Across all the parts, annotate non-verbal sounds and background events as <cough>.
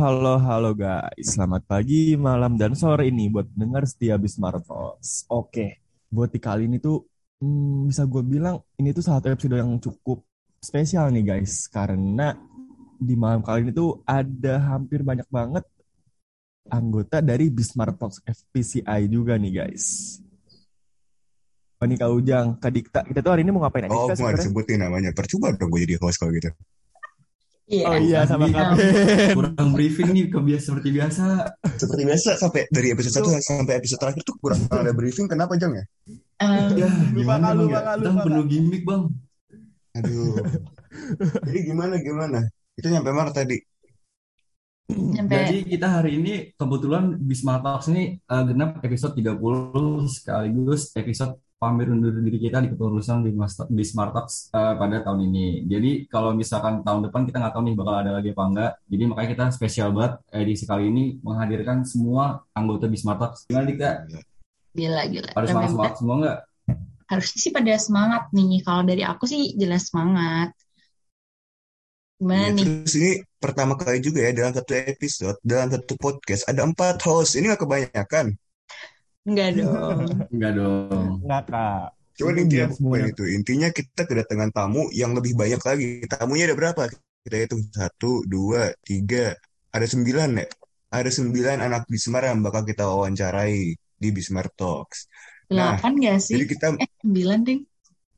Halo, halo, guys. Selamat pagi, malam, dan sore ini buat dengar setia Talks. Oke, buat di kali ini tuh hmm, bisa gue bilang ini tuh satu episode yang cukup spesial nih guys. Karena di malam kali ini tuh ada hampir banyak banget anggota dari Bismart Talks FPCI juga nih guys. Oh, nih Kak Ujang, Kak Dikta. Kita tuh hari ini mau ngapain aja Oh, nggak sebenarnya? disebutin namanya. Percuma dong gue jadi host kalau gitu. Iya. Oh iya, sama Ben. kurang briefing nih kebiasa seperti biasa. Seperti biasa sampai dari episode 1 sampai episode terakhir tuh kurang ada briefing. Kenapa Jang ya? Em, Ya, Lupa, gimana lupa, ya? Kita lupa, penuh gimmick bang. Aduh. <laughs> Jadi gimana gimana? Kita nyampe mana tadi? sampai Jadi kita hari ini kebetulan Bisma Talks ini eh, genap episode 30 sekaligus episode pamer undur diri kita di kepengurusan di di Smart Talks eh, pada tahun ini. Jadi kalau misalkan tahun depan kita nggak tahu nih bakal ada lagi apa enggak. Jadi makanya kita spesial banget edisi kali ini menghadirkan semua anggota Bisma Talks. Gimana Dika? gila gila. Pada Remember. semangat-semangat semua nggak? Harusnya sih pada semangat nih. Kalau dari aku sih jelas semangat. Gimana Ya, nih? terus ini pertama kali juga ya dalam satu episode, dalam satu podcast ada empat host. Ini nggak kebanyakan. Enggak <laughs> dong. Enggak dong. Nggak, Kak. Cuman Itu intinya bukan itu. Intinya kita kedatangan tamu yang lebih banyak lagi. Tamunya ada berapa? Kita hitung satu, dua, tiga. Ada sembilan ya? Ada sembilan anak Bismar yang bakal kita wawancarai di Bismar Talks. Nah, Delapan gak sih? jadi kita Eh, sembilan ding.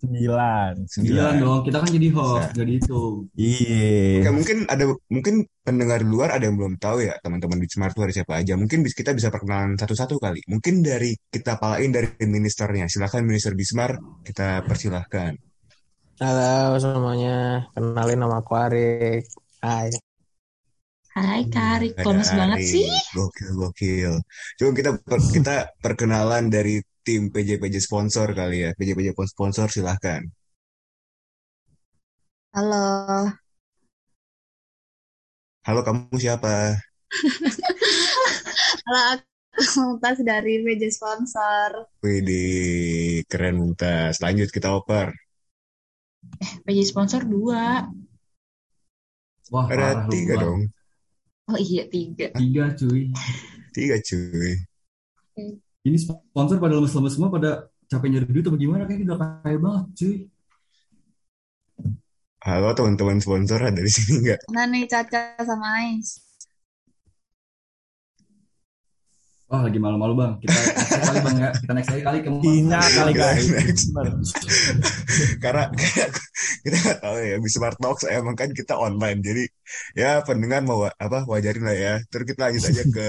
Sembilan. Sembilan dong. Kita kan jadi host. Bisa. Jadi itu. Iya. Ya mungkin ada mungkin pendengar di luar ada yang belum tahu ya teman-teman di Smart tuh ada siapa aja. Mungkin kita bisa perkenalan satu-satu kali. Mungkin dari kita palain dari ministernya. Silakan Minister Bismar kita persilahkan. Halo semuanya, kenalin nama aku Arik. Hai. Hai Kak Arik, Ada lemes banget sih. Gokil gokil. Coba kita per- kita perkenalan dari tim PJ-PJ sponsor kali ya. PJ-PJ sponsor silahkan. Halo, Halo kamu siapa? <laughs> halo aku Mumtaz dari meja sponsor. Widih, keren Mumtaz. Lanjut kita oper. PJ sponsor dua. Wah, Ada parah tiga dong. Oh iya tiga. Tiga cuy. Tiga cuy. Ini sponsor pada lemes-lemes semua pada capek nyari duit atau gimana kayaknya udah kaya banget cuy. Halo teman-teman sponsor ada di sini nggak? Nah nih Caca sama Ais. Wah lagi malu-malu bang. Kita next kali bang ya. Kita next kali ke Ina kali Nggak, guys. <laughs> Karena kayak kita nggak tahu ya, di Smart Talks emang kan kita online. Jadi ya pendengar mau apa wajarin lah ya. Terus kita lanjut aja ke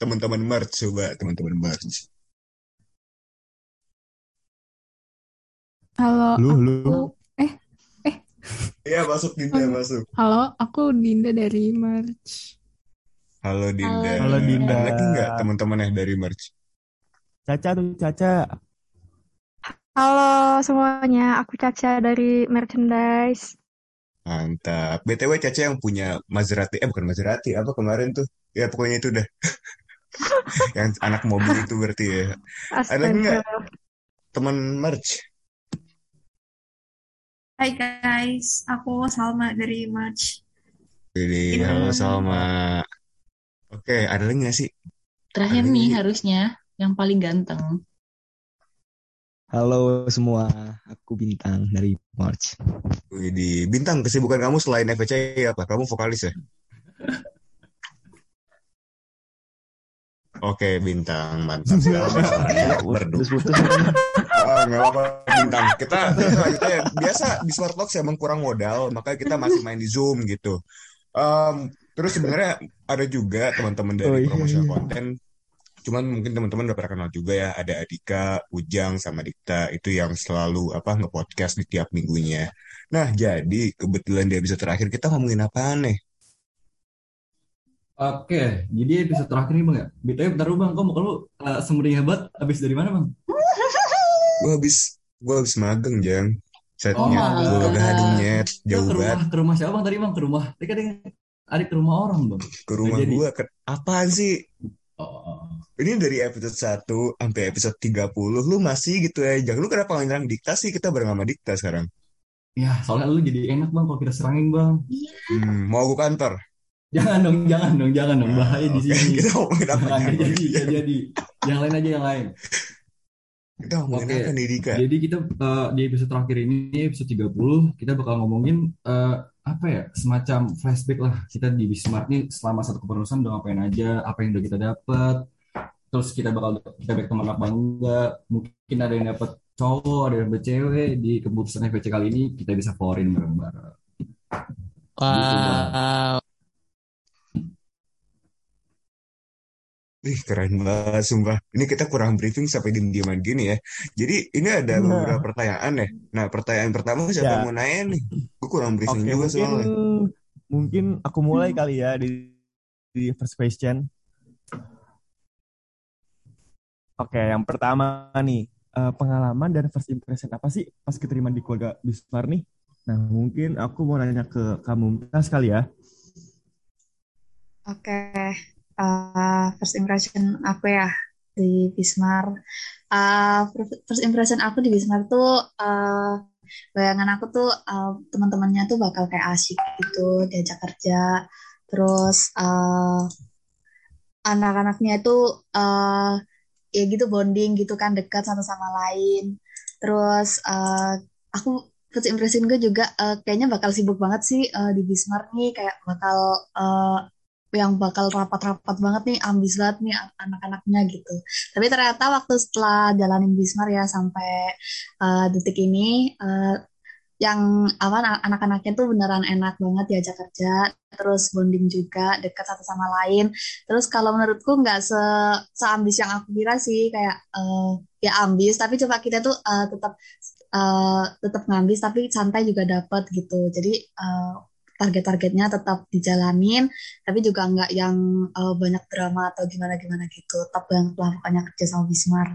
teman-teman merch coba teman-teman merch. Halo, Lu, aku lu. Iya masuk Dinda masuk. halo, aku Dinda dari Merch. Halo Dinda. Halo, Dinda. Ada lagi nggak teman-teman yang dari merch? Caca tuh, Caca. Halo semuanya, aku Caca dari merchandise. Mantap. BTW Caca yang punya Maserati, eh bukan Maserati, apa kemarin tuh? Ya pokoknya itu dah. <laughs> <laughs> Yang anak mobil itu berarti ya. Ada nggak teman merch? Hai guys, aku Salma dari March. Jadi halo Salma. Oke, ada lagi nggak sih? Terakhir Ada nih lagi. harusnya yang paling ganteng. Halo semua, aku Bintang dari March. Wih, di Bintang kesibukan kamu selain FVC apa? Kamu vokalis ya? <laughs> Oke, Bintang, mantap. Sekarang berdua. Putus-putus. Ah, nggak apa-apa, Bintang. Kita, kita. Biasa di Smart Talks emang kurang modal, makanya kita masih main di Zoom gitu. Em, terus sebenarnya ada juga teman-teman Oh, dari iya, promosional iya. konten. Cuman mungkin teman-teman udah pernah kenal juga ya. Ada Adika, Ujang, sama Dikta. Itu yang selalu apa nge-podcast di tiap minggunya. Nah, jadi kebetulan di episode terakhir kita ngomongin apa nih? Oke, jadi episode terakhir nih bang ya. BTW bentar dulu bang, kok muka lu uh, semeriah banget. Abis dari mana bang? Gue habis gue habis magang, Jang. Oh Setnya my gue God. gadung nyet, Ya, jauh ke rumah, banget ke rumah siapa bang tadi bang? Ke rumah. Tadi kan ada ke rumah orang bang. ke rumah jadi. gue. Ke... Apaan sih? Oh, Ini dari episode 1 sampai episode 30 lu masih gitu ya. Jangan lu kenapa nyerang Dikta sih? Kita bareng sama Dikta sekarang. ya soalnya lu jadi enak bang kalau kita serangin bang. Hmm, mau gue kantor. Jangan dong, jangan dong, jangan dong. Bahaya di sini. kita ngomongin apa nggak jadi, nggak jadi. Yang lain aja yang lain. Kita ngomongin Oke, apa nih Dika? jadi kita eh, di episode terakhir ini, episode 30, kita bakal ngomongin eh, apa ya, semacam flashback lah. Kita di Bismart nih selama satu kepengurusan udah ngapain aja, apa yang udah kita dapat, terus kita bakal kita back teman apa enggak, mungkin ada yang dapat cowok, ada yang dapet cewek di keputusan FVC kali ini kita bisa foreign bareng-bareng. Gitu, Bang. Wow. Ih, keren banget, sumpah. Ini kita kurang briefing sampai diem-dieman gini ya. Jadi, ini ada beberapa Nah, pertanyaan ya. Nah, pertanyaan pertama siapa yang ya. mau nanya nih? Gue kurang briefing Oke, juga mungkin soalnya. mungkin aku mulai kali ya di, di first question. Oke, yang pertama nih, eh, pengalaman dan first impression apa sih pas keterima di keluarga Bismar nih? Nah, mungkin aku mau nanya ke kamu Mumtaz kali ya. Oke, eh, first impression aku ya di Bismar. Eh, first impression aku di Bismar tuh eh, bayangan aku tuh eh, teman-temannya tuh bakal kayak asyik gitu, diajak kerja. Terus eh, anak-anaknya itu eh, ya gitu bonding gitu kan dekat satu sama lain. Terus eh, aku first impression gue juga eh, kayaknya bakal sibuk banget sih eh, di Bismar nih kayak bakal eh, yang bakal rapat-rapat banget nih, ambis banget nih an- anak-anaknya gitu. Tapi ternyata waktu setelah jalanin Bismar ya sampai eh, detik ini, eh, yang apa an- anak-anaknya tuh beneran enak banget diajak kerja, terus bonding juga, dekat satu sama lain. Terus kalau menurutku nggak se seambis yang aku kira sih, kayak eh, ya ambis, tapi coba kita tuh eh, tetap eh, tetap ngambis, tapi santai juga dapat gitu. Jadi eh, target-targetnya tetap dijalanin tapi juga nggak yang eh, banyak drama atau gimana-gimana gitu. Tetap banget lah pokoknya kerja sama Bismar.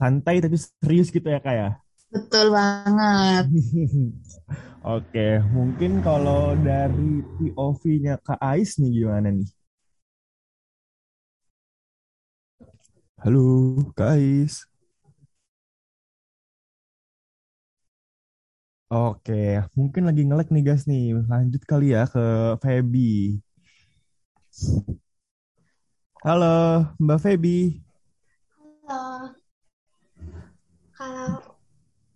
Santai tapi serius gitu ya, Kak ya? Betul banget. <laughs> Oke, mungkin kalau dari POV-nya Kak Ais nih gimana nih? Halo, Kak Ais. Oke, mungkin lagi nge-lag nih guys nih. Lanjut kali ya ke Feby. Halo, Mbak Feby. Halo, kalau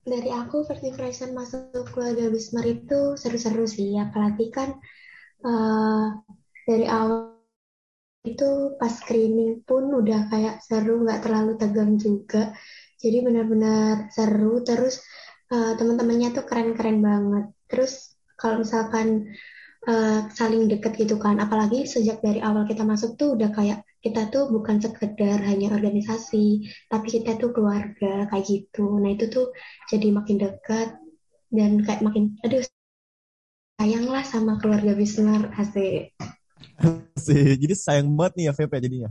dari aku impression masuk keluarga Bismar itu seru-seru sih, apalagi kan eh, dari awal itu pas screening pun udah kayak seru, nggak terlalu tegang juga. Jadi benar-benar seru, terus eh, teman-temannya tuh keren-keren banget. Terus kalau misalkan eh, saling deket gitu kan, apalagi sejak dari awal kita masuk tuh udah kayak kita tuh bukan sekedar hanya organisasi, tapi kita tuh keluarga kayak gitu. Nah itu tuh jadi makin dekat dan kayak makin, aduh sayang lah sama keluarga Bismar, asik. Jadi sayang banget nih ya Feby ya jadinya.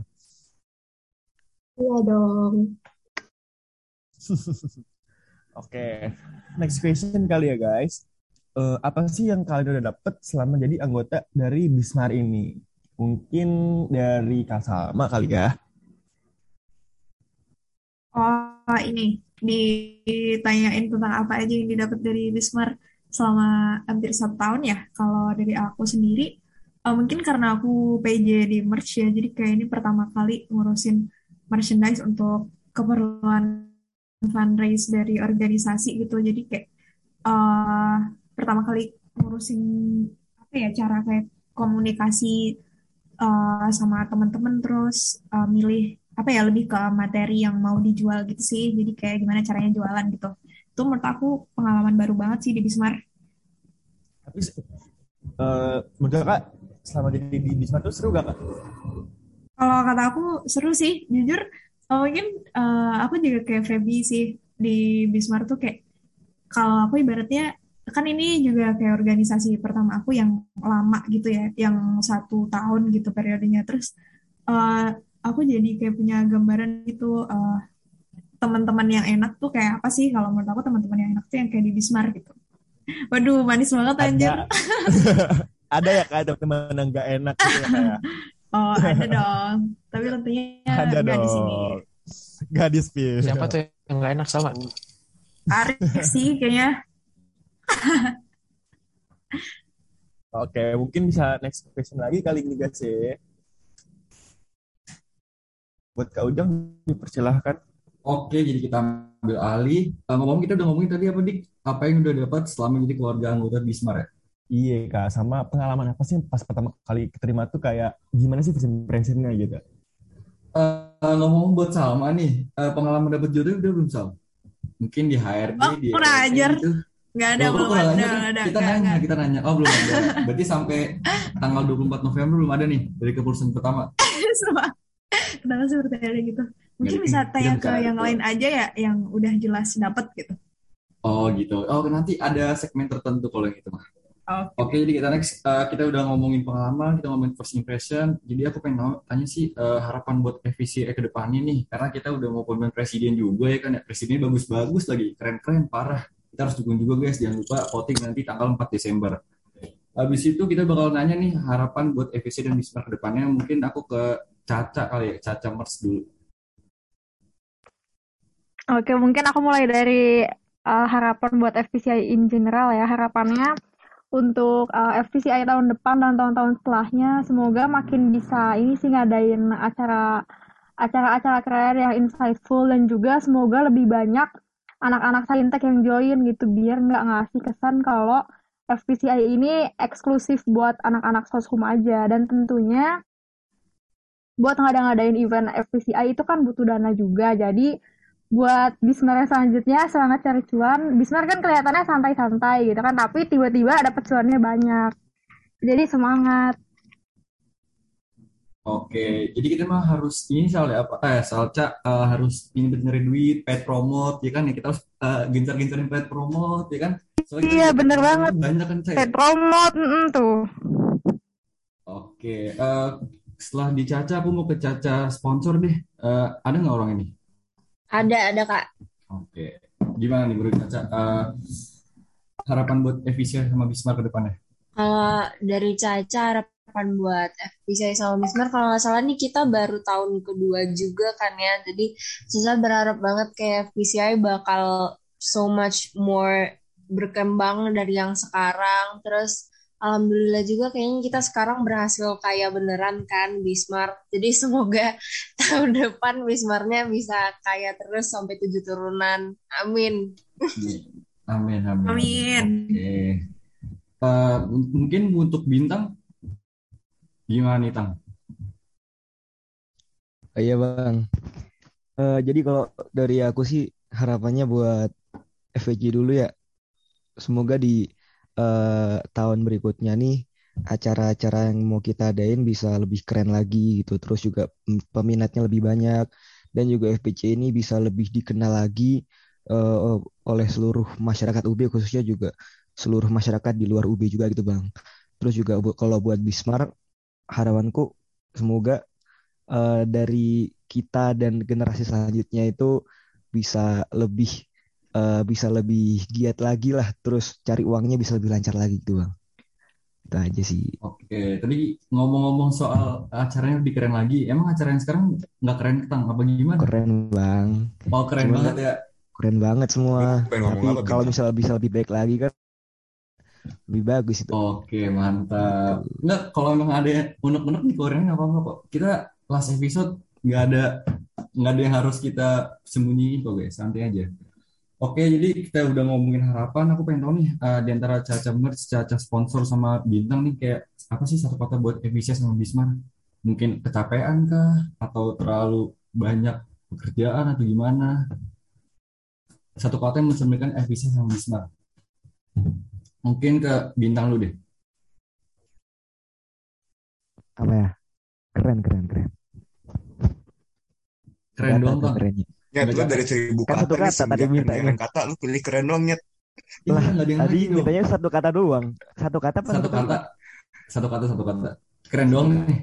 Iya dong. <laughs> Oke, next question kali ya guys. Eh, apa sih yang kalian udah dapet selama jadi anggota dari Bismar ini? Mungkin dari Kak Salma kali ya. Oh, ini ditanyain tentang apa aja yang didapat dari Bismar selama hampir satu tahun ya. Kalau dari aku sendiri, eh, mungkin karena aku PJ di merch ya, jadi kayak ini pertama kali ngurusin merchandise untuk keperluan fundraise dari organisasi gitu. Jadi kayak eh, pertama kali ngurusin apa ya cara kayak komunikasi eh, sama teman-teman terus eh, milih apa ya lebih ke materi yang mau dijual gitu sih. Jadi kayak gimana caranya jualan gitu. Itu menurut aku pengalaman baru banget sih di Bismar. Tapi eh menurut Kak, selama jadi di Bismar tuh seru gak Kak? Kalau kata aku seru sih, jujur eh, mungkin eh, aku juga kayak Feby sih di Bismar tuh kayak kalau aku ibaratnya kan ini juga kayak organisasi pertama aku yang lama gitu ya, yang satu tahun gitu periodenya. Terus eh, aku jadi kayak punya gambaran gitu eh, teman-teman yang enak tuh kayak apa sih? Kalau menurut aku teman-teman yang enak tuh yang kayak di Bismar gitu. Waduh, manis banget anjir. Ada, <laughs> ada ya Kak teman yang gak enak gitu ya Kak ya? <laughs> Oh, ada dong. Tapi tentunya Ada nggak di sini. dong. Gak di spill. Siapa tuh yang nggak enak sama? Arif sih kayaknya. Oke, mungkin bisa next question lagi kali ini guys ya. Buat Kak Ujang dipersilahkan. Oke, jadi kita ambil alih. Eh, ngomong kita udah ngomongin tadi apa dik? Apa yang udah dapat selama jadi keluarga anggota Bismar ya? Iya kak, sama pengalaman apa sih pas pertama kali keterima tuh kayak gimana sih first impression-nya gitu? Eh, ngomong buat Salma nih, eh, pengalaman dapat jodoh udah belum Sal? Mungkin di HRD, Oh, di kurang LC ajar. gitu. Nggak ada, belum ada, ada, Kita nggak, nanya, nggak. kita nanya. Oh, belum ada. <laughs> Berarti sampai tanggal 24 November belum ada nih dari keputusan pertama. <laughs> Kenapa sih pertanyaannya gitu? Mungkin bisa tanya ke yang gitu. lain aja ya, yang udah jelas dapat gitu. Oh gitu. Oh nanti ada segmen tertentu kalau yang itu mah. Oke. Oke, jadi kita next. Eh, kita udah ngomongin pengalaman, kita ngomongin first impression. Jadi aku pengen tanya sih eh, harapan buat FVC ke depannya nih. Karena kita udah mau pemilihan presiden juga ya kan ya. Presidennya bagus-bagus lagi, keren-keren, parah. Kita harus dukung juga guys. Jangan lupa voting nanti tanggal 4 Desember. Habis itu kita bakal nanya nih harapan buat FVC dan Bismarck ke depannya. Mungkin aku ke Caca kali ya, Caca Mers dulu. Oke, mungkin aku mulai dari uh, harapan buat FPCI in general ya. Harapannya untuk uh, FPCI tahun depan dan tahun-tahun setelahnya semoga makin bisa ini sih ngadain acara acara-acara keren yang insightful dan juga semoga lebih banyak anak-anak saintek yang join gitu biar nggak ngasih kesan kalau FPCI ini eksklusif buat anak-anak soshum aja. Dan tentunya buat ngada-ngadain event FPCI itu kan butuh dana juga. Jadi buat Bismar yang selanjutnya semangat cari cuan. Bismar kan kelihatannya santai-santai gitu kan, tapi tiba-tiba ada cuannya banyak. Jadi semangat. Oke, jadi kita mah harus ini soalnya apa? Eh, Salca eh, harus ini benerin duit, paid promote, ya kan? Ya kita harus eh, gencar-gencarin paid promote, ya kan? Soalnya Iya, bener banget. banyak kan, Cak, ya? Paid promote, mm, tuh. Oke, eh, setelah di Caca, aku mau ke Caca sponsor deh. Eh, ada nggak orang ini? Ada, ada Kak. Oke, gimana nih menurut Caca? Eh, harapan buat efisien sama Bismar ke depannya? Kalau dari Caca harapan buat FPCI sama Bismar kalau nggak salah nih kita baru tahun kedua juga kan ya. Jadi Caca berharap banget kayak FPCI bakal so much more berkembang dari yang sekarang. Terus Alhamdulillah juga kayaknya kita sekarang berhasil kaya beneran kan Bismar. Jadi <laughs> semoga tahun depan Bismarnya bisa kaya terus sampai tujuh turunan. Amin. Amin, amin, amin. Oke. Eh, m- mungkin untuk bintang, gimana nih, Tang? Oh, Iya bang. Eh, jadi kalau dari aku sih harapannya buat FVJ dulu ya. Semoga di eh, tahun berikutnya nih acara-acara yang mau kita adain bisa lebih keren lagi gitu. Terus juga mm, peminatnya lebih banyak dan juga FPC ini bisa lebih dikenal lagi eh, oleh seluruh masyarakat UB khususnya juga seluruh masyarakat di luar UB juga gitu bang. Terus juga bu- kalau buat Bismarck harapanku semoga eh, dari kita dan generasi selanjutnya itu bisa lebih eh, bisa lebih giat lagi lah terus cari uangnya bisa lebih lancar lagi gitu bang itu aja sih Oke, tadi ngomong-ngomong soal acaranya lebih keren lagi. Emang acara yang sekarang nggak keren, Tang? Apa gimana? keren bang Oh, keren Cuman banget ya. keren banget semua tapi kalau misalnya bisa lebih baik lagi kan lebih bagus itu Oke, mantap. Nggak, kalau emang ada yang unek-unek nih keluarin nggak apa-apa kok. Kita last episode nggak ada nggak ada yang harus kita sembunyiin kok guys, santai aja. Oke, jadi kita udah ngomongin harapan. Aku pengen tahu nih eh, di antara Caca Merch, Caca sponsor sama bintang nih kayak apa sih satu kata buat efisien sama Bismar? Mungkin kecapean kah? Atau terlalu banyak pekerjaan atau gimana? Satu kata yang mencerminkan efisien sama Bismar. Mungkin ke bintang lu deh. apa ya keren keren keren Keren doang, tuh Bang. kerennya Nggak lu dari seribu Kan kata kata tadi pilihan kata, lu pilih keren dong, Nyet. Iya, lah tadi mintanya satu kata doang satu kata apa Satu kata, satu kata, satu kata. Keren doang nih.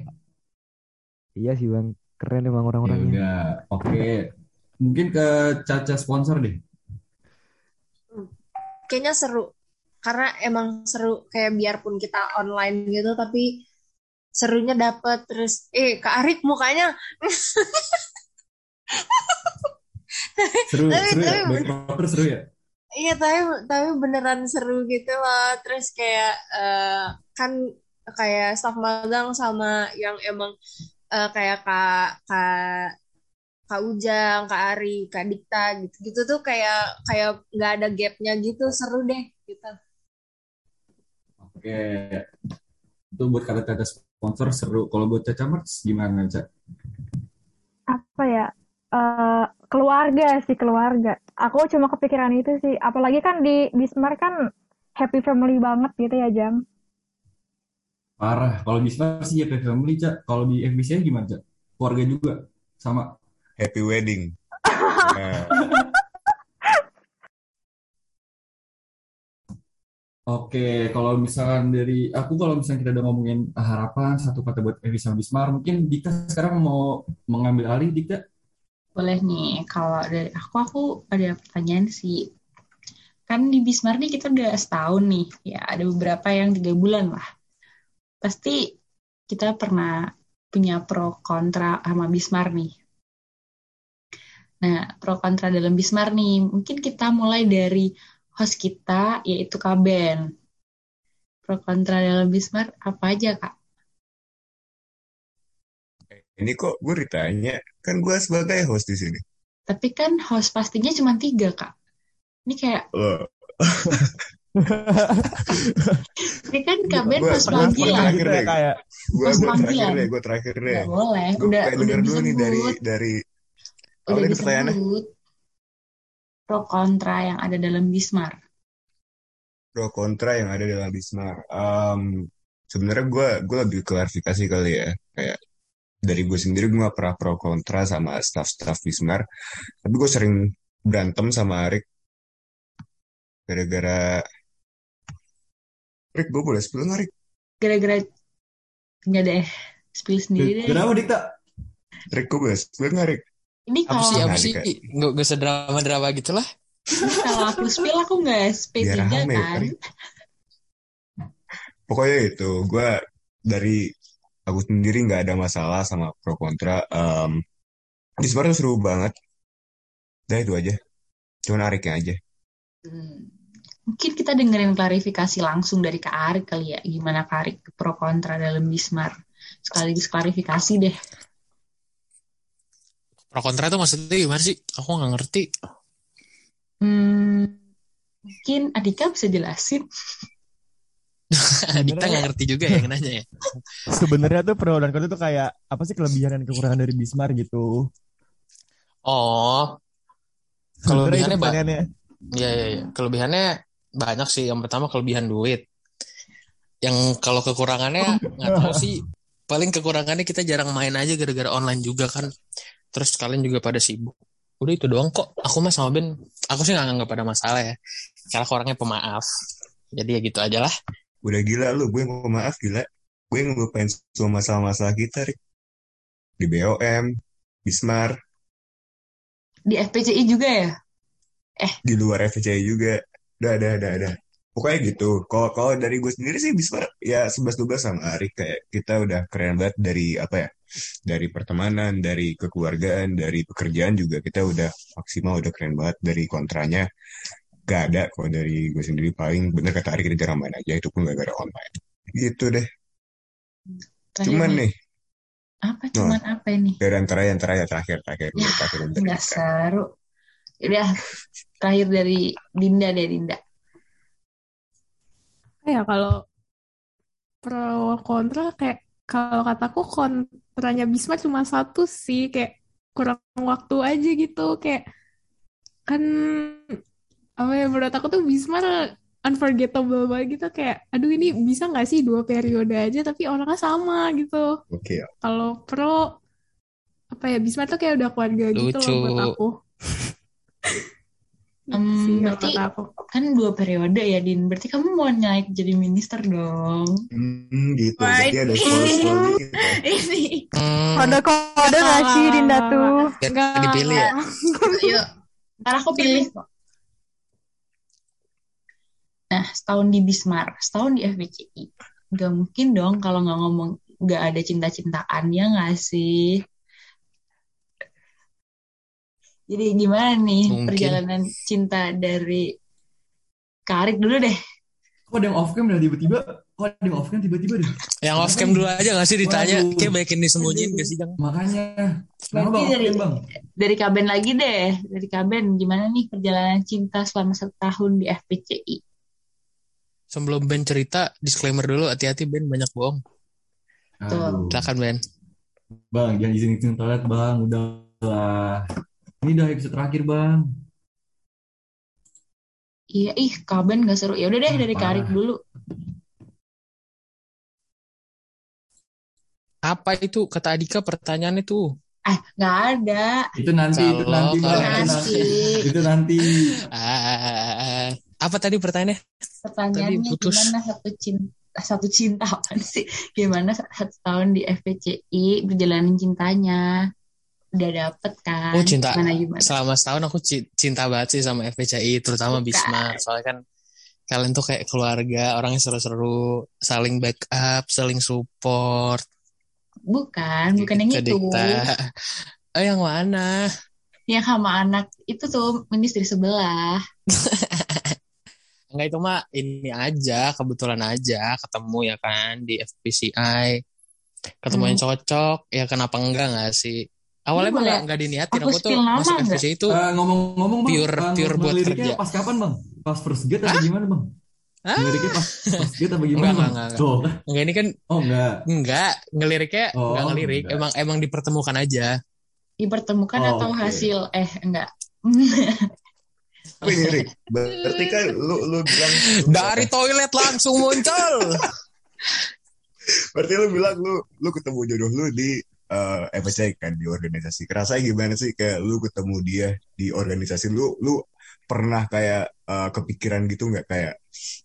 iya sih bang keren emang Ya orang-orangnya udah, oke. Mungkin ke Caca sponsor deh. Kayaknya seru. Karena emang seru kayak biarpun kita online gitu tapi serunya dapet terus eh Kak Arif mukanya <laughs> Seru, Tapi- seru ya. tapi- Backpacker seru ya. Iya tapi tapi beneran seru gitu loh. Terus kayak eh, kan kayak staff magang sama yang emang eh, kayak kak kak kak Ujang, kak Ari, kak Dikta gitu gitu tuh kayak kayak nggak ada gapnya gitu seru deh gitu. Oke. Itu buat kata-kata sponsor seru. Kalau buat Caca Marts gimana, Caca? apa ya keluarga sih keluarga aku cuma kepikiran itu sih apalagi kan di Bismar kan happy family banget gitu ya Jam Parah. Kalau di Smart sih happy family, Cak. Kalau di FBCI gimana, Cak? Keluarga juga? Sama? Happy wedding. Nah, <laughs> Oke, kalau misalkan dari aku, kalau misalnya kita udah ngomongin harapan, satu kata buat Evi sama Bismar, mungkin Dika sekarang mau mengambil alih, Dika? Boleh nih, kalau dari aku, aku ada pertanyaan sih. Kan di Bismar nih kita udah setahun nih, ya ada beberapa yang tiga bulan lah. Pasti kita pernah punya pro kontra sama Bismar nih. Nah, pro kontra dalam Bismar nih, mungkin kita mulai dari host kita, yaitu Kak Ben. Pro kontra dalam Bismar apa aja, Kak? Ini kok gue ditanya, kan gue sebagai host di sini. Tapi kan host pastinya cuma tiga, Kak. Ini kayak, Loh, <laughs> ini kan Kak Ben gue host gue panggilan. terakhir deh, kayak gue terakhir panggilan. deh, gue terakhir deh. Nggak boleh, Gue udah udah denger dulu nih dari dari udah nih pertanyaannya? pro kontra yang ada dalam Bismar. Pro kontra yang ada dalam Bismar. Em, sebenarnya gue gue lebih klarifikasi kali ya, kayak dari gue sendiri gue gak pernah pro kontra sama staff-staff Bismar, tapi gue sering berantem sama Arik gara-gara Rik gue boleh spill nggak? Gara-gara nggak deh, spill sendiri deh. Kenapa, Dika? Rik gue boleh spill nggak Rik? Ini Apa sih, kalau apa sih? Nggak, nggak usah drama-drama gitu lah. ini kalau aku spill aku nggak SP3 Biar rame kan. Pokoknya itu, gue dari aku sendiri nggak ada masalah sama pro kontra. Em Bismar tuh seru banget. Udah itu aja. Cuman Ariknya aja. Hmm. Mungkin kita dengerin klarifikasi langsung dari Kak Arik kali ya. Gimana Kak Arik pro kontra dalam Bismar? Sekaligus klarifikasi deh. Pro kontra itu maksudnya gimana sih? Aku nggak ngerti. Hmm, mungkin Adika bisa jelasin. <laughs> Dikta nggak ngerti juga ya yang nanya ya. <laughs> sebenarnya tuh pro dan kontra tuh kayak apa sih kelebihan dan kekurangan dari Bismar gitu. Oh, kelebihannya ba- pertanyaannya. Iya, iya, iya. Kelebihannya banyak sih. Yang pertama kelebihan duit. Yang kalau kekurangannya nggak tahu sih. Paling kekurangannya kita jarang main aja gara-gara online juga kan. Terus kalian juga pada sibuk. Udah itu doang kok. Aku mah sama Ben, aku sih nggak nggak pada masalah ya. Karena aku orangnya pemaaf. Jadi ya gitu aja lah. Udah gila lu, gue mau maaf gila. Gue ngelupain semua masalah-masalah kita, Rik. Di BOM, Bismar, Di FPCI juga ya? di luar FCI juga. Udah, ada, ada, ada. Pokoknya gitu. Kalau kalau dari gue sendiri sih Bismar ya 11-12 sama Arik kayak kita udah keren banget dari apa ya? Dari pertemanan, dari kekeluargaan, dari pekerjaan juga kita udah maksimal udah keren banget dari kontranya. Gak ada kalau dari gue sendiri paling bener kata kita jarang main aja itu pun gak gara online. Gitu deh. Terakhir Cuman nih. nih, Apa cuman apa ini? dari antara yang terakhir terakhir terakhir dulu, terakhir dari Nggak seru. Udah, terakhir dari Dinda deh, Dinda. Ya kalau pro kontra kayak kalau kataku kontranya Bisma cuma satu sih kayak kurang waktu aja gitu kayak kan apa ya menurut aku tuh Bisma unforgettable banget gitu kayak aduh ini bisa nggak sih dua periode aja tapi orangnya sama gitu Oke ya. kalau pro apa ya Bisma tuh kayak udah keluarga gitu loh buat Lucu. aku <laughs> sih kalau berarti aku kan dua periode ya, Din. Berarti kamu mau naik jadi minister dong. Hmm, gitu. Berarti ada dikit ya. <laughs> Ini. Hmm, Kode-kode nggak sih Dinda tuh? Enggak, dipilih ya. <laughs> Yuk, ntar aku pilih kok. Nah, setahun di Bismar, setahun di FBCI. Gak mungkin dong kalau nggak ngomong nggak ada cinta-cintaan ya nggak sih? Jadi gimana nih Mungkin. perjalanan cinta dari Karik dulu deh. Kok ada yang off cam dah tiba-tiba? Kok ada yang off cam tiba-tiba deh? Yang off cam dulu aja gak sih ditanya? Waduh. Kayak banyak yang disembunyiin gak sih? Makanya. Kenapa bang? Dari bang? dari Kaben lagi deh. Dari Kaben gimana nih perjalanan cinta selama satu tahun di FPCI? Sebelum Ben cerita, disclaimer dulu, hati-hati Ben banyak bohong. Aduh. Silakan Ben. Bang, jangan izin izin toilet bang, udah lah. Ini udah episode terakhir bang. Iya, ih Kaben gak seru. Ya udah deh Ah, dari Karik dulu. Apa itu kata Adika pertanyaannya tuh? Ah, nggak ada. Itu nanti, itu Kalau- nanti bang, kalau- itu nanti. Nanti. Itu nanti. Ah, apa tadi pertanyaannya? Pertanyaannya Tadi putus. gimana satu cinta satu cinta apaan sih? Gimana satu tahun di FPCI perjalanan cintanya? Udah dapet kan? Oh cinta. Gimana gimana? Selama setahun aku ci- cinta banget sih sama FPCI, terutama Bukan. Bisma. Soalnya kan kalian tuh kayak keluarga, orangnya seru-seru, saling backup, saling support. Bukan, bukan yang itu. Oh yang mana? Yang sama anak itu tuh ministri sebelah. <laughs> Enggak itu mah ini aja, kebetulan aja ketemu ya kan di FPCI. Ketemu Hmm. yang cocok, ya kenapa enggak nggak sih? Awalnya Ini emang boleh nggak nggak diniatin, aku aku tuh masuk? FPCI itu Eh, ngomong-ngomong bang, pure pure buat kerja. pas kapan bang? Pas first gate apa gimana bang? Ah. Liriknya pas gate apa Enggak, gimana enggak, bang? enggak, enggak. Tuh, Enggak ini kan oh enggak. enggak ngeliriknya Oh, enggak ngelirik, enggak. emang emang dipertemukan aja. Dipertemukan Oh, atau oke. hasil eh enggak. <laughs> Rick, berarti kan lu lu bilang lu Dari toilet langsung muncul. berarti lu bilang lu lu ketemu jodoh lu di FPCI kan di organisasi. Kerasa gimana sih kayak lu ketemu dia di organisasi lu lu pernah kayak eh, kepikiran gitu nggak kayak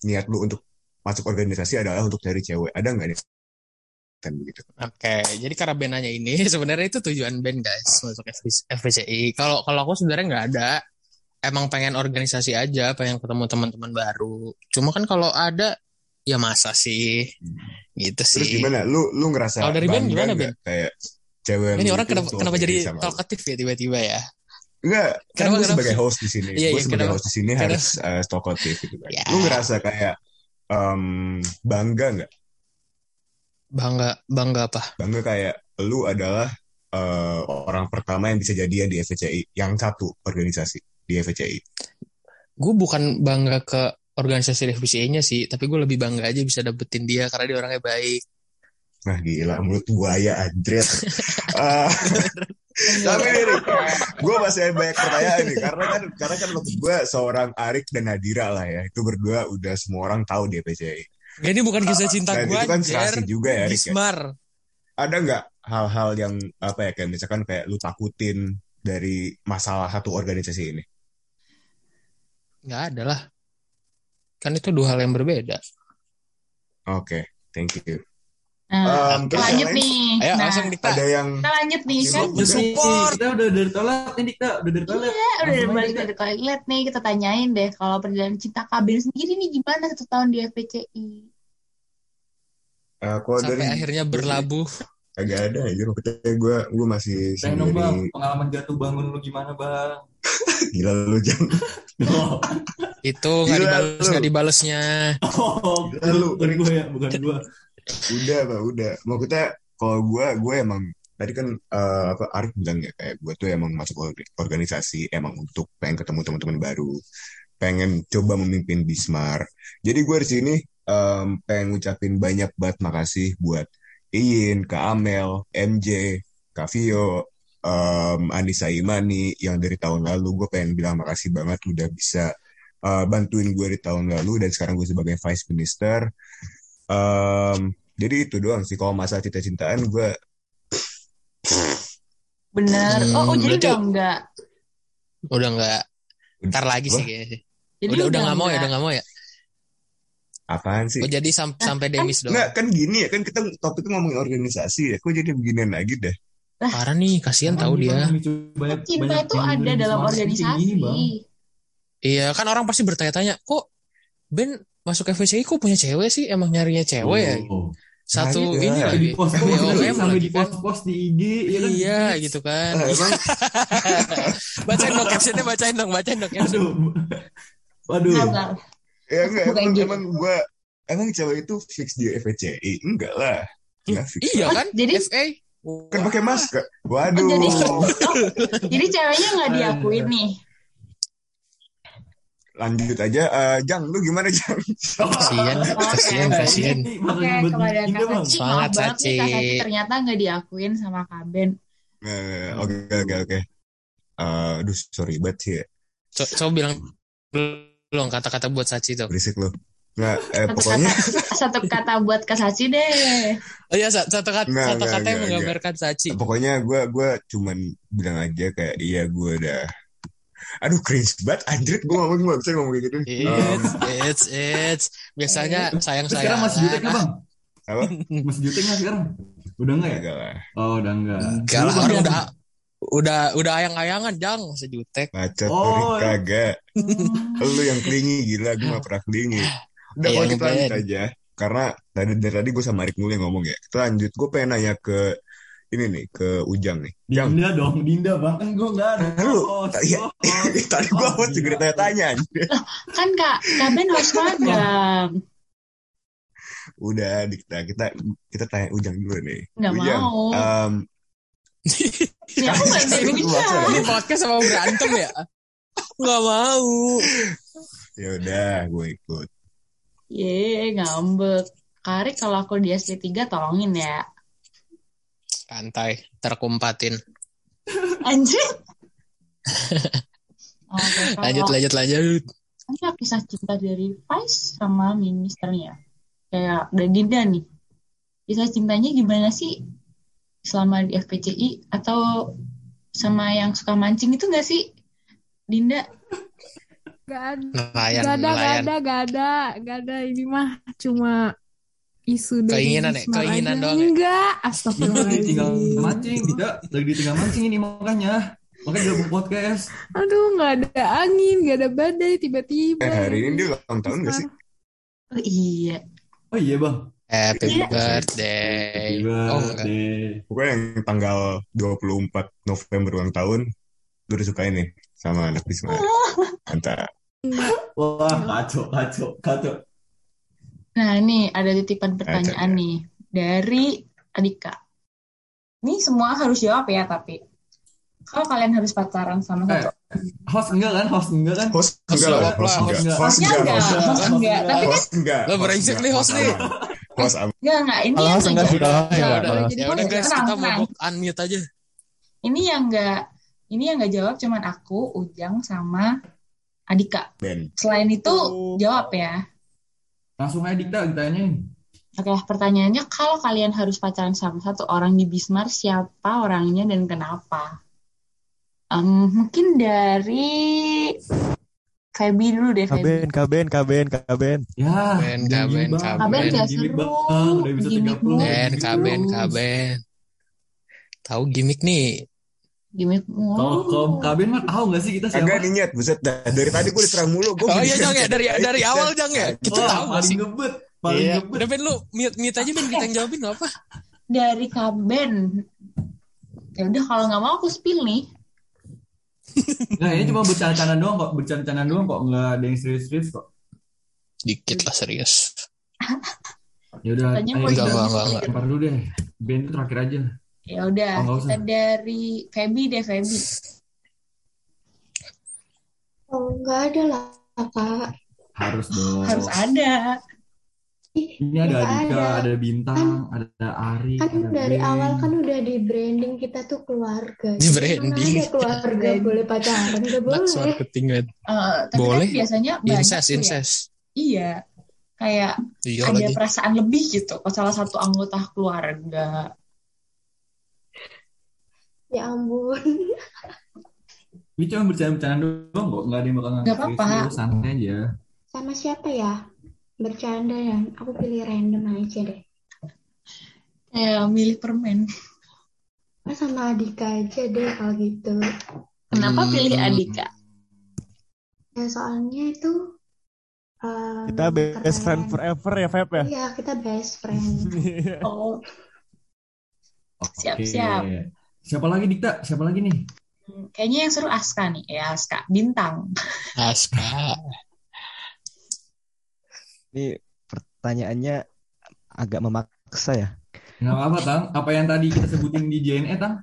niat lu untuk masuk organisasi adalah untuk cari cewek. Ada nggak nih? Kan begitu. Oke, jadi karena band nanya ini <laughs> sebenarnya itu tujuan band guys masuk FPCI. Kalau kalau aku sebenarnya nggak ada, emang pengen organisasi aja, pengen ketemu teman-teman baru. Cuma kan kalau ada, ya masa sih, gitu Terus sih. gimana? Lu lu ngerasa Kalau dari Ben bangga gimana, nggak kayak cewek Ini orang itu kenapa kenapa jadi talkatif ya tiba-tiba ya? Enggak, kan Kenapa, gue kenapa? sebagai host di sini. Iya, gue iya, sebagai kenapa? host di sini harus uh, talkative gitu kan. Ya. Lu ngerasa kayak em, bangga nggak? Bangga, bangga apa? Bangga kayak lu adalah eh, orang pertama yang bisa jadian di FVCI, yang satu organisasi di FVCI. Gue bukan bangga ke organisasi FPCI-nya sih, tapi gue lebih bangga aja bisa dapetin dia karena dia orangnya baik. Nah gila, mulut buaya anjret. Eh, <laughs> tapi nih, gue masih banyak pertanyaan nih, karena kan karena kan menurut gue seorang Arik dan Nadira lah ya, itu berdua udah semua orang tahu di FVCI. Ya, ini bukan kisah cinta Dan gue, itu kan serasi juga ya, Rik. ya. Ada nggak hal-hal yang apa ya kayak misalkan kayak lu takutin dari masalah satu organisasi ini? Nggak ada lah. Kan itu dua hal yang berbeda. Oke, thank you. Nah, Um, kita terus lanjut nih. Ayo Nah, langsung Dikta. Ada yang kita lanjut nih kan. Support. Kita udah dari toilet ini kita udah dari toilet. Iya, udah aja, balik dari toilet nih. Kita tanyain deh kalau perjalanan cinta Kabin sendiri nih gimana satu tahun di FPCI? eh, kalau Sampai dari akhirnya berlabuh. agak ada aja maksudnya gue gue masih Tanya dong bang, pengalaman jatuh bangun lu gimana bang? Gila lu jangan Oh, Itu nggak Gila, dibales, lu. nggak dibalesnya. oh Gila lu. bukan gue ya, bukan gue. udah pak udah maksudnya kalau gue gue emang tadi kan eh, apa Arif bilang ya kayak gue tuh emang masuk org- organisasi emang untuk pengen ketemu teman-teman baru pengen coba memimpin Bismar jadi gue di sini em, pengen ngucapin banyak banget makasih buat Iin, Kak Amel, MJ, Kak Vio, em, Anissa Imani yang dari tahun lalu gue pengen bilang makasih banget udah bisa eh, bantuin gue di tahun lalu dan sekarang gue sebagai vice minister Em, jadi itu doang sih kalau masalah cinta-cintaan gue Bener. Hmm, oh, oh, jadi berarti- udah enggak. Udah nggak. Ntar lagi sih kayaknya. Jadi Udah udah nggak mau ya, enggak. udah nggak mau ya. apaan sih? Oh jadi sam- sampai demis doang. Nggak, kan gini ya, kan kita topiknya ngomongin organisasi ya. Kok jadi beginian lagi dah? Parah nih, kasihan tahu dia. Kan cinta itu ada dalam organisasi. Iya, kan orang pasti bertanya-tanya, kok Ben masuk FVCI kok punya cewek sih? Emang nyarinya cewek ya? Satu Nah, iya. ini Sampai lagi. di post post BOM sampai lagi di kan. post post di IG ya kan Iya gitu kan. Ah, emang <laughs> bacain dong captionnya, bacain dong, bacain dong aduh waduh Sabar. Ya enggak, emang, gitu. emang gue, emang cewek itu fix di FVCI? Enggak lah. Fix. Iya lah. kan? Jadi- FA. Kan pakai masker. Oh, Waduh. jadi, oh, <laughs> jadi ceweknya nggak diakuin nih. Lanjut aja. Eh, Jang, lu gimana Jang? Kasian, <laughs> Oke, kasian, oke. kasian. Oke, kepada Kak Saci, Semangat, maaf banget nih Kak Saci. Saci ternyata nggak diakuin sama Kak Ben. Eh, Oke, oke, oke. Eh, Aduh, sorry banget sih ya. Co- Coba bilang belum kata-kata buat Sachi tuh. Berisik lu. Nggak, eh, Satu pokoknya kata, <laughs> satu kata buat Kak Saci deh. Oh iya, sa- satu kata, Nggak, satu nggak, kata yang nggak, menggambarkan Sachi. pokoknya gue gue cuman bilang aja kayak iya gue udah aduh cringe banget anjir gue ngomong gue bisa ngomong kayak gitu It's, it's, it's. Biasanya sayang Terus sekarang masih jutek nggak bang? apa Masih jutek nggak sekarang? Udah nggak ya? enggak lah Oh udah nggak. Enggak lah, orang kan- udah udah udah ayang-ayangan jang sejutek. bacot Oh. kagak <laughs> lu yang klingi gila gue gak pernah klingi udah Iya, kalau kita lanjut Ben. aja karena tadi dari tadi gue sama Arik mulu yang ngomong ya kita lanjut gue pengen nanya ke ini nih ke Ujang nih Jang Dinda dong, Dinda bang kan gue nggak ada. lu iya <laughs> gua host. tadi gue Oh, host juga gila. tanya-tanya. Kan Kak, Kak Ben harus magang. udah kita kita kita tanya Ujang dulu nih Nggak Ujang mau. Ya aku nggak dari Ini Ujang. podcast sama berantem ya? Gak mau. ya udah gue ikut Ye, ngambek. Karik kalau aku di SD3 tolongin ya. Santai, terkumpatin. Anjir. <laughs> Kalau Lanjut, lanjut, lanjut. ada kisah cinta dari Vice sama ministernya. Kayak dari Dinda nih. Kisah cintanya gimana sih selama di FPCI atau sama yang suka mancing itu nggak sih? Dinda? Gak ada, Nelayan, gak ada, gak ada, gak ada, gak ada. Ini mah cuma isu dari Keinginan ya? Keinginan aja. doang ya? Enggak, astagfirullahaladzim. tinggal mancing, tidak lagi ditinggal mancing ini makanya. Makanya gabung podcast. Aduh, gak ada angin, gak ada badai, tiba-tiba. eh hari ini dia udah. ulang tahun gak sih Oh iya. Oh iya bang. Happy Iya. birthday. Happy Oh enggak. pokoknya yang tanggal 24 November ulang tahun lu udah suka ini sama anak Bisma mantap Enggak. Wah kacau, kacau, kacau. Nah, nih ada titipan pertanyaan nih dari Adika. Ini semua harus jawab ya, tapi kalau kalian harus pacaran sama Eh, satu, host enggak kan? Host enggak kan? host Host enggak lah host enggak host host hostnya enggak enggak, host host enggak enggak, tapi kan host enggak Lo host enggak nih, host host nih. host enggak enggak. Ini yang host enggak enggak sudah jawab. ya, Ya udah, guys, kita mau unmute aja. Ini yang enggak, ini yang enggak jawab cuman aku, Ujang sama Adika. Ben Selain itu jawab ya. Langsung aja Dikta ditanyain. Oke, pertanyaannya kalau kalian harus pacaran sama satu orang di Bismar, siapa orangnya dan kenapa? Em, mungkin dari Feby dulu deh, Feby. Kaben, kaben, kaben, kaben. Ya, kaben, Bang. kaben. Kaben gak seru, Bang. Udah bisa gimik 30. Ben, mulu. kaben, kaben. Tahu gimmick nih. Gimik Kalau kalau mulu. Kaben mah tahu nggak sih kita siapa? agak nyet buset dah. dari tadi gue diserang mulu gue Oh iya Jang ya, dari dari awal Jang ya. Kita Wah, tahu gak paling sih? ngebet, paling Iya. ngebet. Udah Ben lu mute, mute aja Ben kita yang jawabin gak apa? Dari Kaben. Ya udah kalau nggak mau aku spill nih. Nah, ini cuma bercanda-canda doang kok, bercanda-canda doang kok, nggak ada yang serius-serius kok. Dikit lah serius. Ya udah, ayo Enggak, enggak, enggak, dulu deh. Ben itu terakhir aja. Ya udah, Oh, kita usah. dari Feby deh, Feby. Oh, nggak ada lah, Kak. Harus dong. Harus ada. Ini ada Adika, ada. ada Bintang, ada Ari, Kan ada dari awal kan udah di branding kita tuh keluarga. Di Jadi branding. Ada keluarga boleh pacaran, nggak That's boleh. marketing man. Eh, tapi Boleh. kan biasanya banyak Incest, ya. incest. Iya. Kayak Iya ada lagi. perasaan lebih gitu ke salah satu anggota keluarga. Ya ampun. <laughs> Ini cuma bercanda-bercanda doang kok, nggak ada yang bakal Nggak apa-apa. santai aja. Sama siapa ya? Bercanda ya. Aku pilih random aja deh. Kayak milih permen. Ah, sama Adika aja deh kalau gitu. Kenapa Hmm. pilih Adika? Ya soalnya itu em, Kita best friend keren. forever ya, Feb ya? Iya, kita best friend. <laughs> Oh, Oke. Siap-siap. Siapa lagi Dikta? Siapa lagi nih? kayaknya yang seru Aska nih. Ya, Aska. Bintang. Aska. Ini pertanyaannya agak memaksa ya. Nggak apa-apa, Tang. Apa yang tadi kita sebutin di JNE, Tang?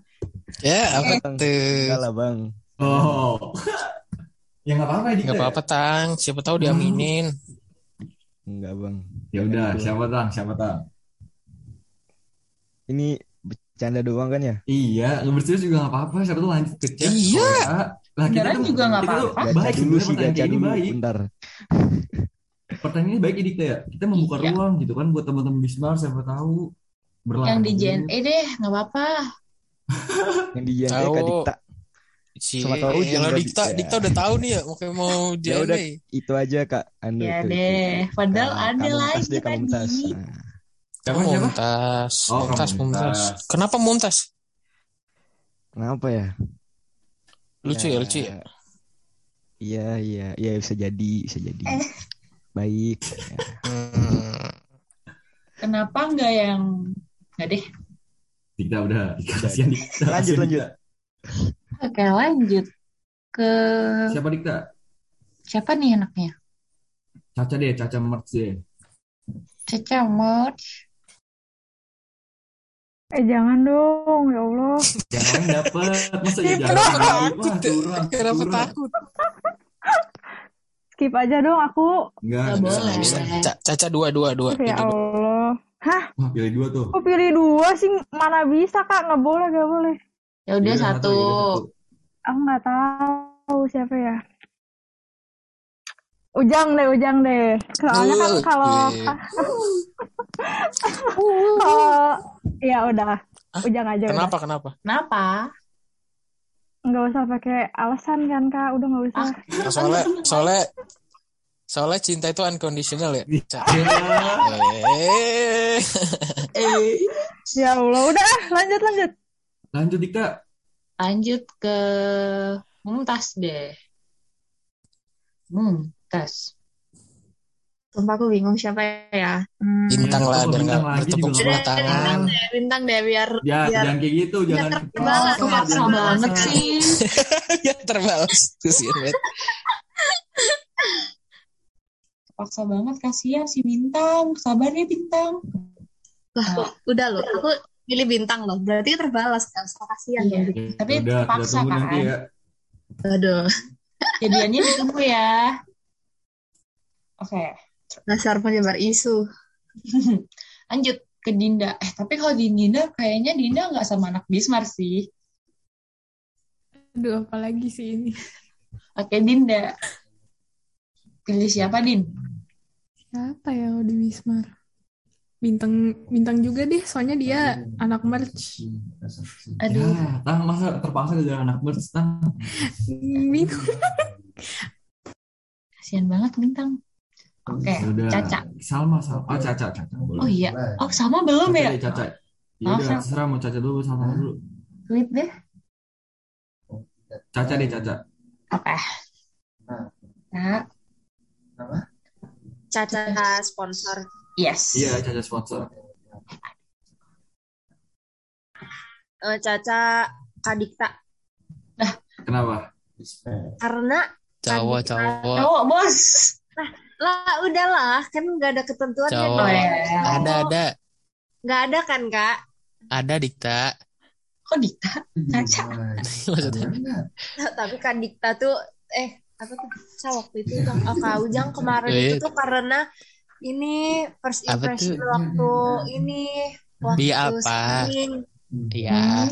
Ya, apa Bang, tuh? enggak lah bang. Oh. ya nggak apa-apa, Dikta. Nggak apa-apa, Tang. Siapa tahu diaminin. Enggak bang. Ya udah, siapa, Tang? Siapa, Tang? Ini bercanda doang kan ya? Iya, berserius juga nggak apa-apa. Siapa tuh lanjut ke chat. Iya. Lah kita tuh juga tuh apa-apa. Baik dulu sih, pertanyaan gacha ini dulu. baik. Bentar. Pertanyaan ini baik Dikta ya. Kita membuka Iya. ruang gitu kan buat teman-teman Bismar siapa tahu Yang di berlanjut. JNE deh, nggak apa-apa. <laughs> Yang di JNE Tahu. Kak Dikta. Sama tahu Elo juga Dikta. Dikta udah tahu nih ya, makanya mau <laughs> Ya udah JNE. itu aja Kak. Anu Ya deh, itu. padahal Kak- ada lagi tadi. Nah, Siapa Oh, siapa? Mumtaz. Oh, Mumtaz, Mumtaz. Mumtaz. Kenapa Mumtaz? kenapa ya? Lucu ya, lucu ya. Iya, iya, iya bisa jadi, bisa jadi. Eh. Baik. Ya. <laughs> Kenapa nggak yang nggak deh? Dikta udah. Kasihan Dikta. Lanjut, lanjut. Oke, lanjut ke Siapa Dikta? siapa nih anaknya? Caca deh, Caca Merch deh. Caca Merch. Eh jangan dong, ya Allah. <laughs> Yang lain dapet. Masa ya Kenapa jarang? takut Wah, Kenapa takut? Skip aja dong aku. Enggak, Nggak enggak, boleh. Bisa, enggak. bisa. Ca- Caca dua, dua, dua. Ya dua. Allah. Hah? Wah, pilih dua tuh. Kok pilih dua sih? Mana bisa kak? Nggak boleh, nggak boleh. Ya udah satu. Aku nggak tahu siapa ya. Ujang deh, Ujang deh. Soalnya kan kalau <laughs> kalau ya udah, Hah? Ujang aja udah. Kenapa, kenapa? Kenapa? Nggak usah pakai alasan kan kak, udah nggak usah. Ah, Nah, soalnya, soalnya, soalnya cinta itu unconditional ya. Ca. Eh, Eh, Ya Allah, udah ah, lanjut lanjut. Lanjut Dikta. lanjut ke Mumtaz deh. Mumtaz. Sumpah aku bingung siapa ya. Hmm, bintang lah, biar nggak lagi bertepuk sebelah Udah, tangan. bintang deh, bintang deh biar Ya, biar jangan kayak gitu, jangan terbalas, Oh, biar maksa banget sih. <laughs> ya terbalas kasihan banget. Paksa banget kasihan si Bintang. Sabar ya Bintang. lah Nah, udah loh. Aku pilih bintang loh. Berarti terbalas kan. So, kasihan Iya. dong. Ya, Tapi udah, terpaksa nanti kan. ya. Aduh, Jadiannya ditunggu ya. Oke. dasar penyebar isu. <laughs> Lanjut ke Dinda. Eh, tapi kalau di Dinda kayaknya Dinda nggak sama anak Bismar sih. Aduh, apalagi sih ini. Oke, Dinda. Pilih siapa, Din? Siapa ya kalau di Wismar? Bintang bintang juga deh, soalnya dia anak merch. Aduh. Ya, tang masa terpaksa gara anak merch tang. Bingung. Kasihan banget Bintang. Oke, Ya udah. Caca. Salma, Salma. Oh, Caca, Caca. Boleh. Oh iya. Oh, sama belum Caca ya? Caca. Ya udah, Sal. terserah mau Caca dulu, Salma dulu. Sweet deh. Caca deh, Caca. Oke. Nah, Caca sponsor. yes. Iya, Caca sponsor. Eh, Caca Kadikta. Kenapa? Karena Cowok, cowok. Cowok, bos. Lah udahlah kan nggak ada ketentuannya Cowok. Oh, dong. ya. Ada, ada. Nggak ada kan kak? Ada dikta. Kok? Caca. Maksudnya. Tapi Kadikta tuh eh apa tuh? Saya waktu itu tuh oh, Kak Ujang kemarin itu tuh karena ini first impression waktu ini waktu Dia apa? Iya. Ya,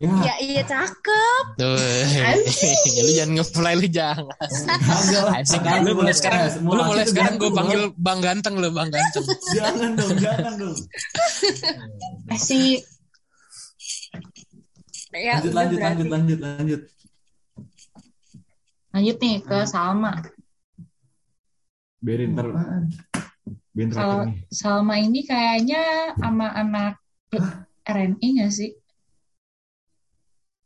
Ya iya cakep. Tuh. <laughs> lu jangan nge-fly lu jangan. Asik Makanya lu mulai sekarang lu mulai asik sekarang gue panggil loh. Bang Ganteng lu Bang Ganteng. Jangan dong, jangan dong. <laughs> Eh, si Ya, Lanjut, lanjut, lanjut, lanjut, lanjut. lanjut nih ke Salma. Biarin ntar. Nih. Salma ini kayaknya sama anak RNI nggak sih?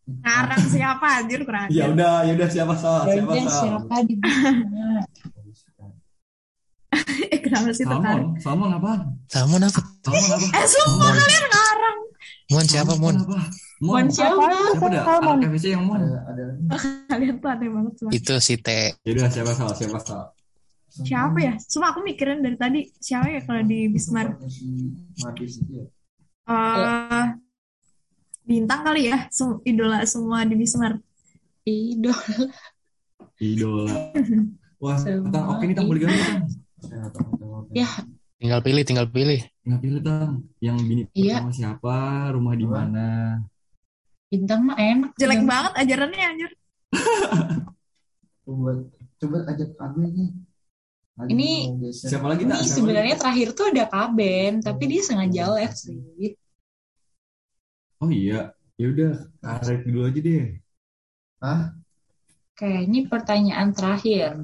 Ngarang siapa anjir kurang Ya udah, ya udah siapa salah, Ya siapa udah, salah. siapa di? <laughs> Eh, Kenapa sih tertarik? Salmon, salmon apaan? Salmon apa? Salmon apa? Eh sumpah Mon. kalian ngarang. Mon siapa Mon? apa? Mon. Siapa? Siapa dah? Salmon. Anak FVC yang Mon. Kalian tuh aneh banget semua. Itu si T. Ya udah siapa salah, siapa salah. siapa ya? Cuma aku mikirin dari tadi siapa ya kalau di Bismar. Eh bintang kali ya, Sem- idola semua di Bismar. Idola. Idola. Wah, Semua Tang, oke nih Tang, boleh. Ya, Tinggal pilih, tinggal pilih. Nggak pilih Tang. Yang bini Iya. pertama siapa, rumah di mana. bintang mah enak. Jelek Bintang. banget ajarannya anjir. Coba coba ajak Abe nih. Lagi Ini. Siapa lagi ini sebenarnya lagi? terakhir tuh ada Kaben, tapi dia sengaja live sih. Oh iya. Ya udah, Arek dulu aja deh. Hah? Oke, ini pertanyaan terakhir.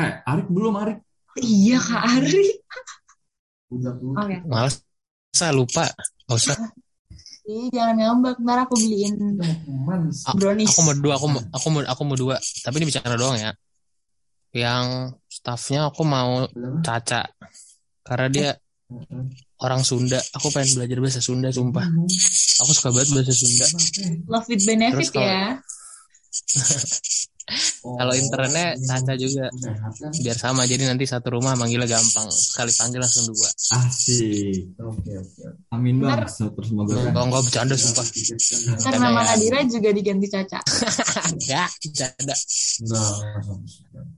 Eh, Arek belum Arek. Iya Kak Ari. Udah dulu. Oke. Males. Saya lupa. Gak usah. Ih, jangan ngambek, ntar aku beliin. A- brownies. Aku mau dua, aku mau, aku mau, aku mau dua. Tapi ini bicara doang ya. Yang staffnya aku mau? Caca. Karena dia Heeh. Orang Sunda. Aku pengen belajar bahasa Sunda, sumpah. Aku suka banget bahasa Sunda. Love with benefit Terus kalau- ya. <laughs> Kalau internetnya Caca juga. Sehat kan? Biar sama, jadi nanti satu rumah manggilnya gampang. Sekali panggil langsung dua. Asik. Oke oke. oke. Amin bang. Terus semoga Kalau nggak bercanda, sumpah. Ntar Bercanda nama ya. Nadira juga diganti Caca. <laughs> Enggak, bercanda. Enggak, enggak sekali.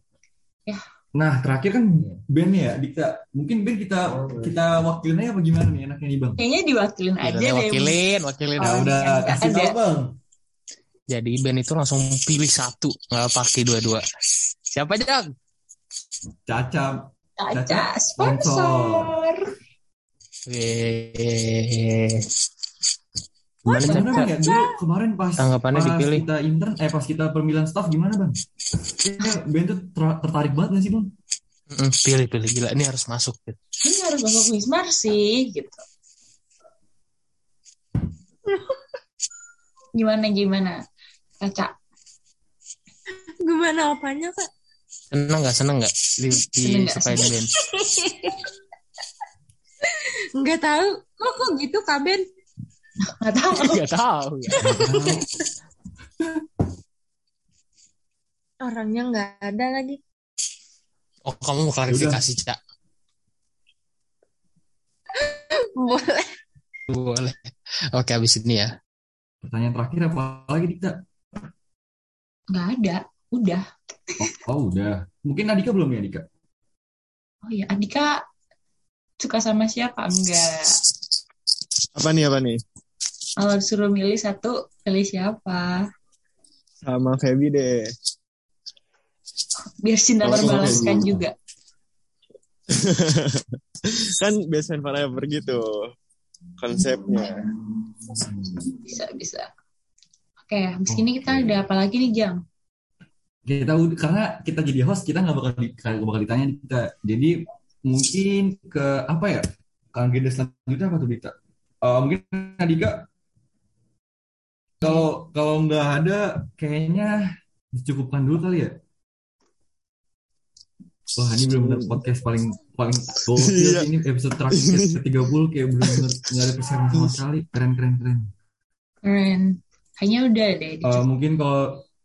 Nah, terakhir kan band ya, Dikta. Mungkin band kita Oh, kita wakilin aja apa gimana nih enaknya nih bang? Kayaknya diwakilin aja deh. wakilin, wakilin. Oh, Nah, udah iya, kasih tahu bang. Jadi band itu langsung pilih satu, nggak pakai dua-dua. Siapa aja? Caca. Caca sponsor. sponsor. Weh. Gimana Gimana Caca? bang ya? Dulu kemarin pas Tanggapannya pas dipilih. kita intern, eh pas kita pemilihan staff gimana bang? Ya, band tuh ter- tertarik banget gak sih bang? Pilih, pilih. Gila, ini harus masuk. gitu. Ini harus masuk Wismar sih, gitu. <laughs> Gimana gimana, Caca? Gimana apanya kak? Seneng nggak? Seneng nggak? Di, di supaya di band. Nggak tahu. Kok kok gitu kak Ben? Nggak tahu. <laughs> Nggak tahu ya. <laughs> Orangnya nggak ada lagi. Oh, kamu mau klarifikasi, Cak? <laughs> Boleh. Boleh. Oke, habis ini ya. Pertanyaan terakhir apa lagi Dikta? Nggak ada. Udah. Oh, oh, udah. Mungkin Adika belum ya Adika? Oh iya, Andika suka sama siapa? Enggak. Apa nih apa nih? Kalau disuruh milih satu, pilih siapa? Sama Feby deh. Biar cinta terbalaskan juga. <laughs> kan best friend forever gitu konsepnya. Bisa, bisa. Oke, habis ini kita ada apa lagi nih, Jang? Kita udah karena kita jadi host kita nggak bakal di, nggak bakal ditanya kita. Jadi mungkin ke apa ya? Kan agenda selanjutnya apa tuh Dikta? Eh, mungkin Adika kalau kalau nggak ada kayaknya dicukupkan dulu kali ya. Wah ini benar-benar podcast paling paling gokil Iya. ini episode terakhir <laughs> ke 30 kayak benar-benar nggak ada persiapan sama <laughs> sekali keren keren keren. Keren. Kayaknya udah deh. Eh, mungkin kalau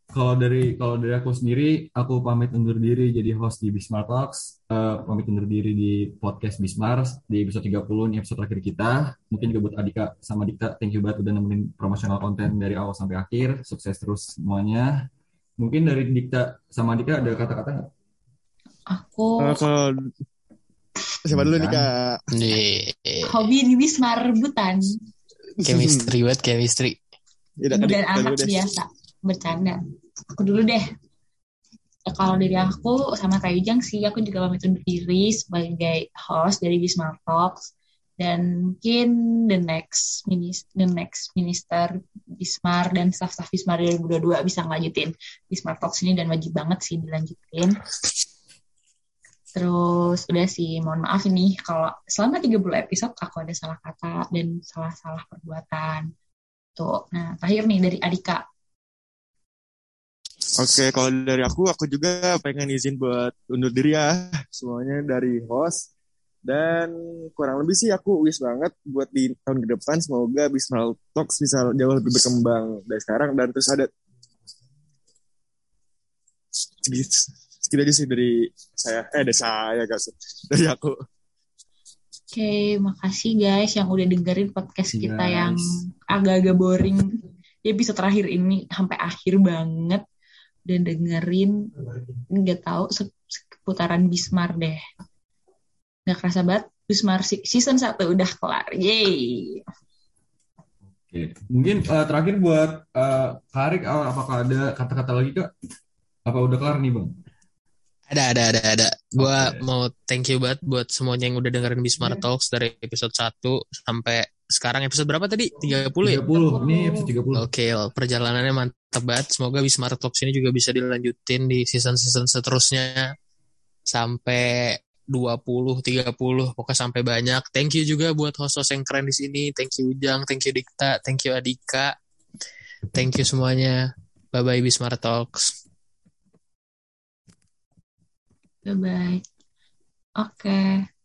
kalau dari kalau dari aku sendiri aku pamit undur diri jadi host di Bismar Talks Eh, pamit undur diri di podcast Bismar di episode 30 ini episode terakhir kita mungkin juga buat Adika sama Dikta thank you banget udah nemenin promosional konten dari awal sampai akhir sukses terus semuanya mungkin dari Dikta sama Adika ada kata-kata nggak? Aku kalau siapa dulu nih kak? Di hobi di Wismar rebutan. chemistry banget, chemistry. Adik, dan anak biasa. Bercanda. Aku dulu deh. Ya, Kalau dari aku sama kayak Ujang sih, aku juga pamit undur diri sebagai host dari Wismar Talks. Dan mungkin the next minis the next minister Bismar dan staff-staff Bismar 2022 bisa ngelanjutin Bismar Talks ini dan wajib banget sih dilanjutin. Terus udah sih, mohon maaf ini kalau selama 30 episode aku ada salah kata dan salah-salah perbuatan. Tuh, nah terakhir nih dari Adika. Oke, kalau dari aku, aku juga pengen izin buat undur diri ya. Semuanya dari host. Dan kurang lebih sih aku wish banget buat di tahun ke depan. Semoga Bismal Talks bisa jauh lebih berkembang dari sekarang. Dan terus ada... segitu aja sih dari saya eh dari saya gak sih dari aku Oke, makasih guys yang udah dengerin podcast Makasih, kita guys. yang agak-agak boring. Ya bisa terakhir ini sampai akhir banget dan dengerin nggak tahu se- seputaran Bismar deh. Nggak kerasa banget Bismar se- season 1 udah kelar. Yeay. Oke, mungkin eh, terakhir buat eh, Karik, eh, apakah ada kata-kata lagi kak? Apa udah kelar nih bang? Ada, ada, ada, ada. Gua Oke. mau thank you banget buat semuanya yang udah dengerin Bismar Talks dari episode 1 sampai sekarang episode berapa tadi? 30 ya? 30, ini episode 30. Oke, perjalanannya mantap banget. Semoga Bismar Talks ini juga bisa dilanjutin di season-season seterusnya sampai 20, 30, pokoknya sampai banyak. Thank you juga buat host-host yang keren di sini. Thank you Ujang, thank you Dikta, thank you Adika. Thank you semuanya. Bye-bye Bismar Talks. Bye-bye. Oke.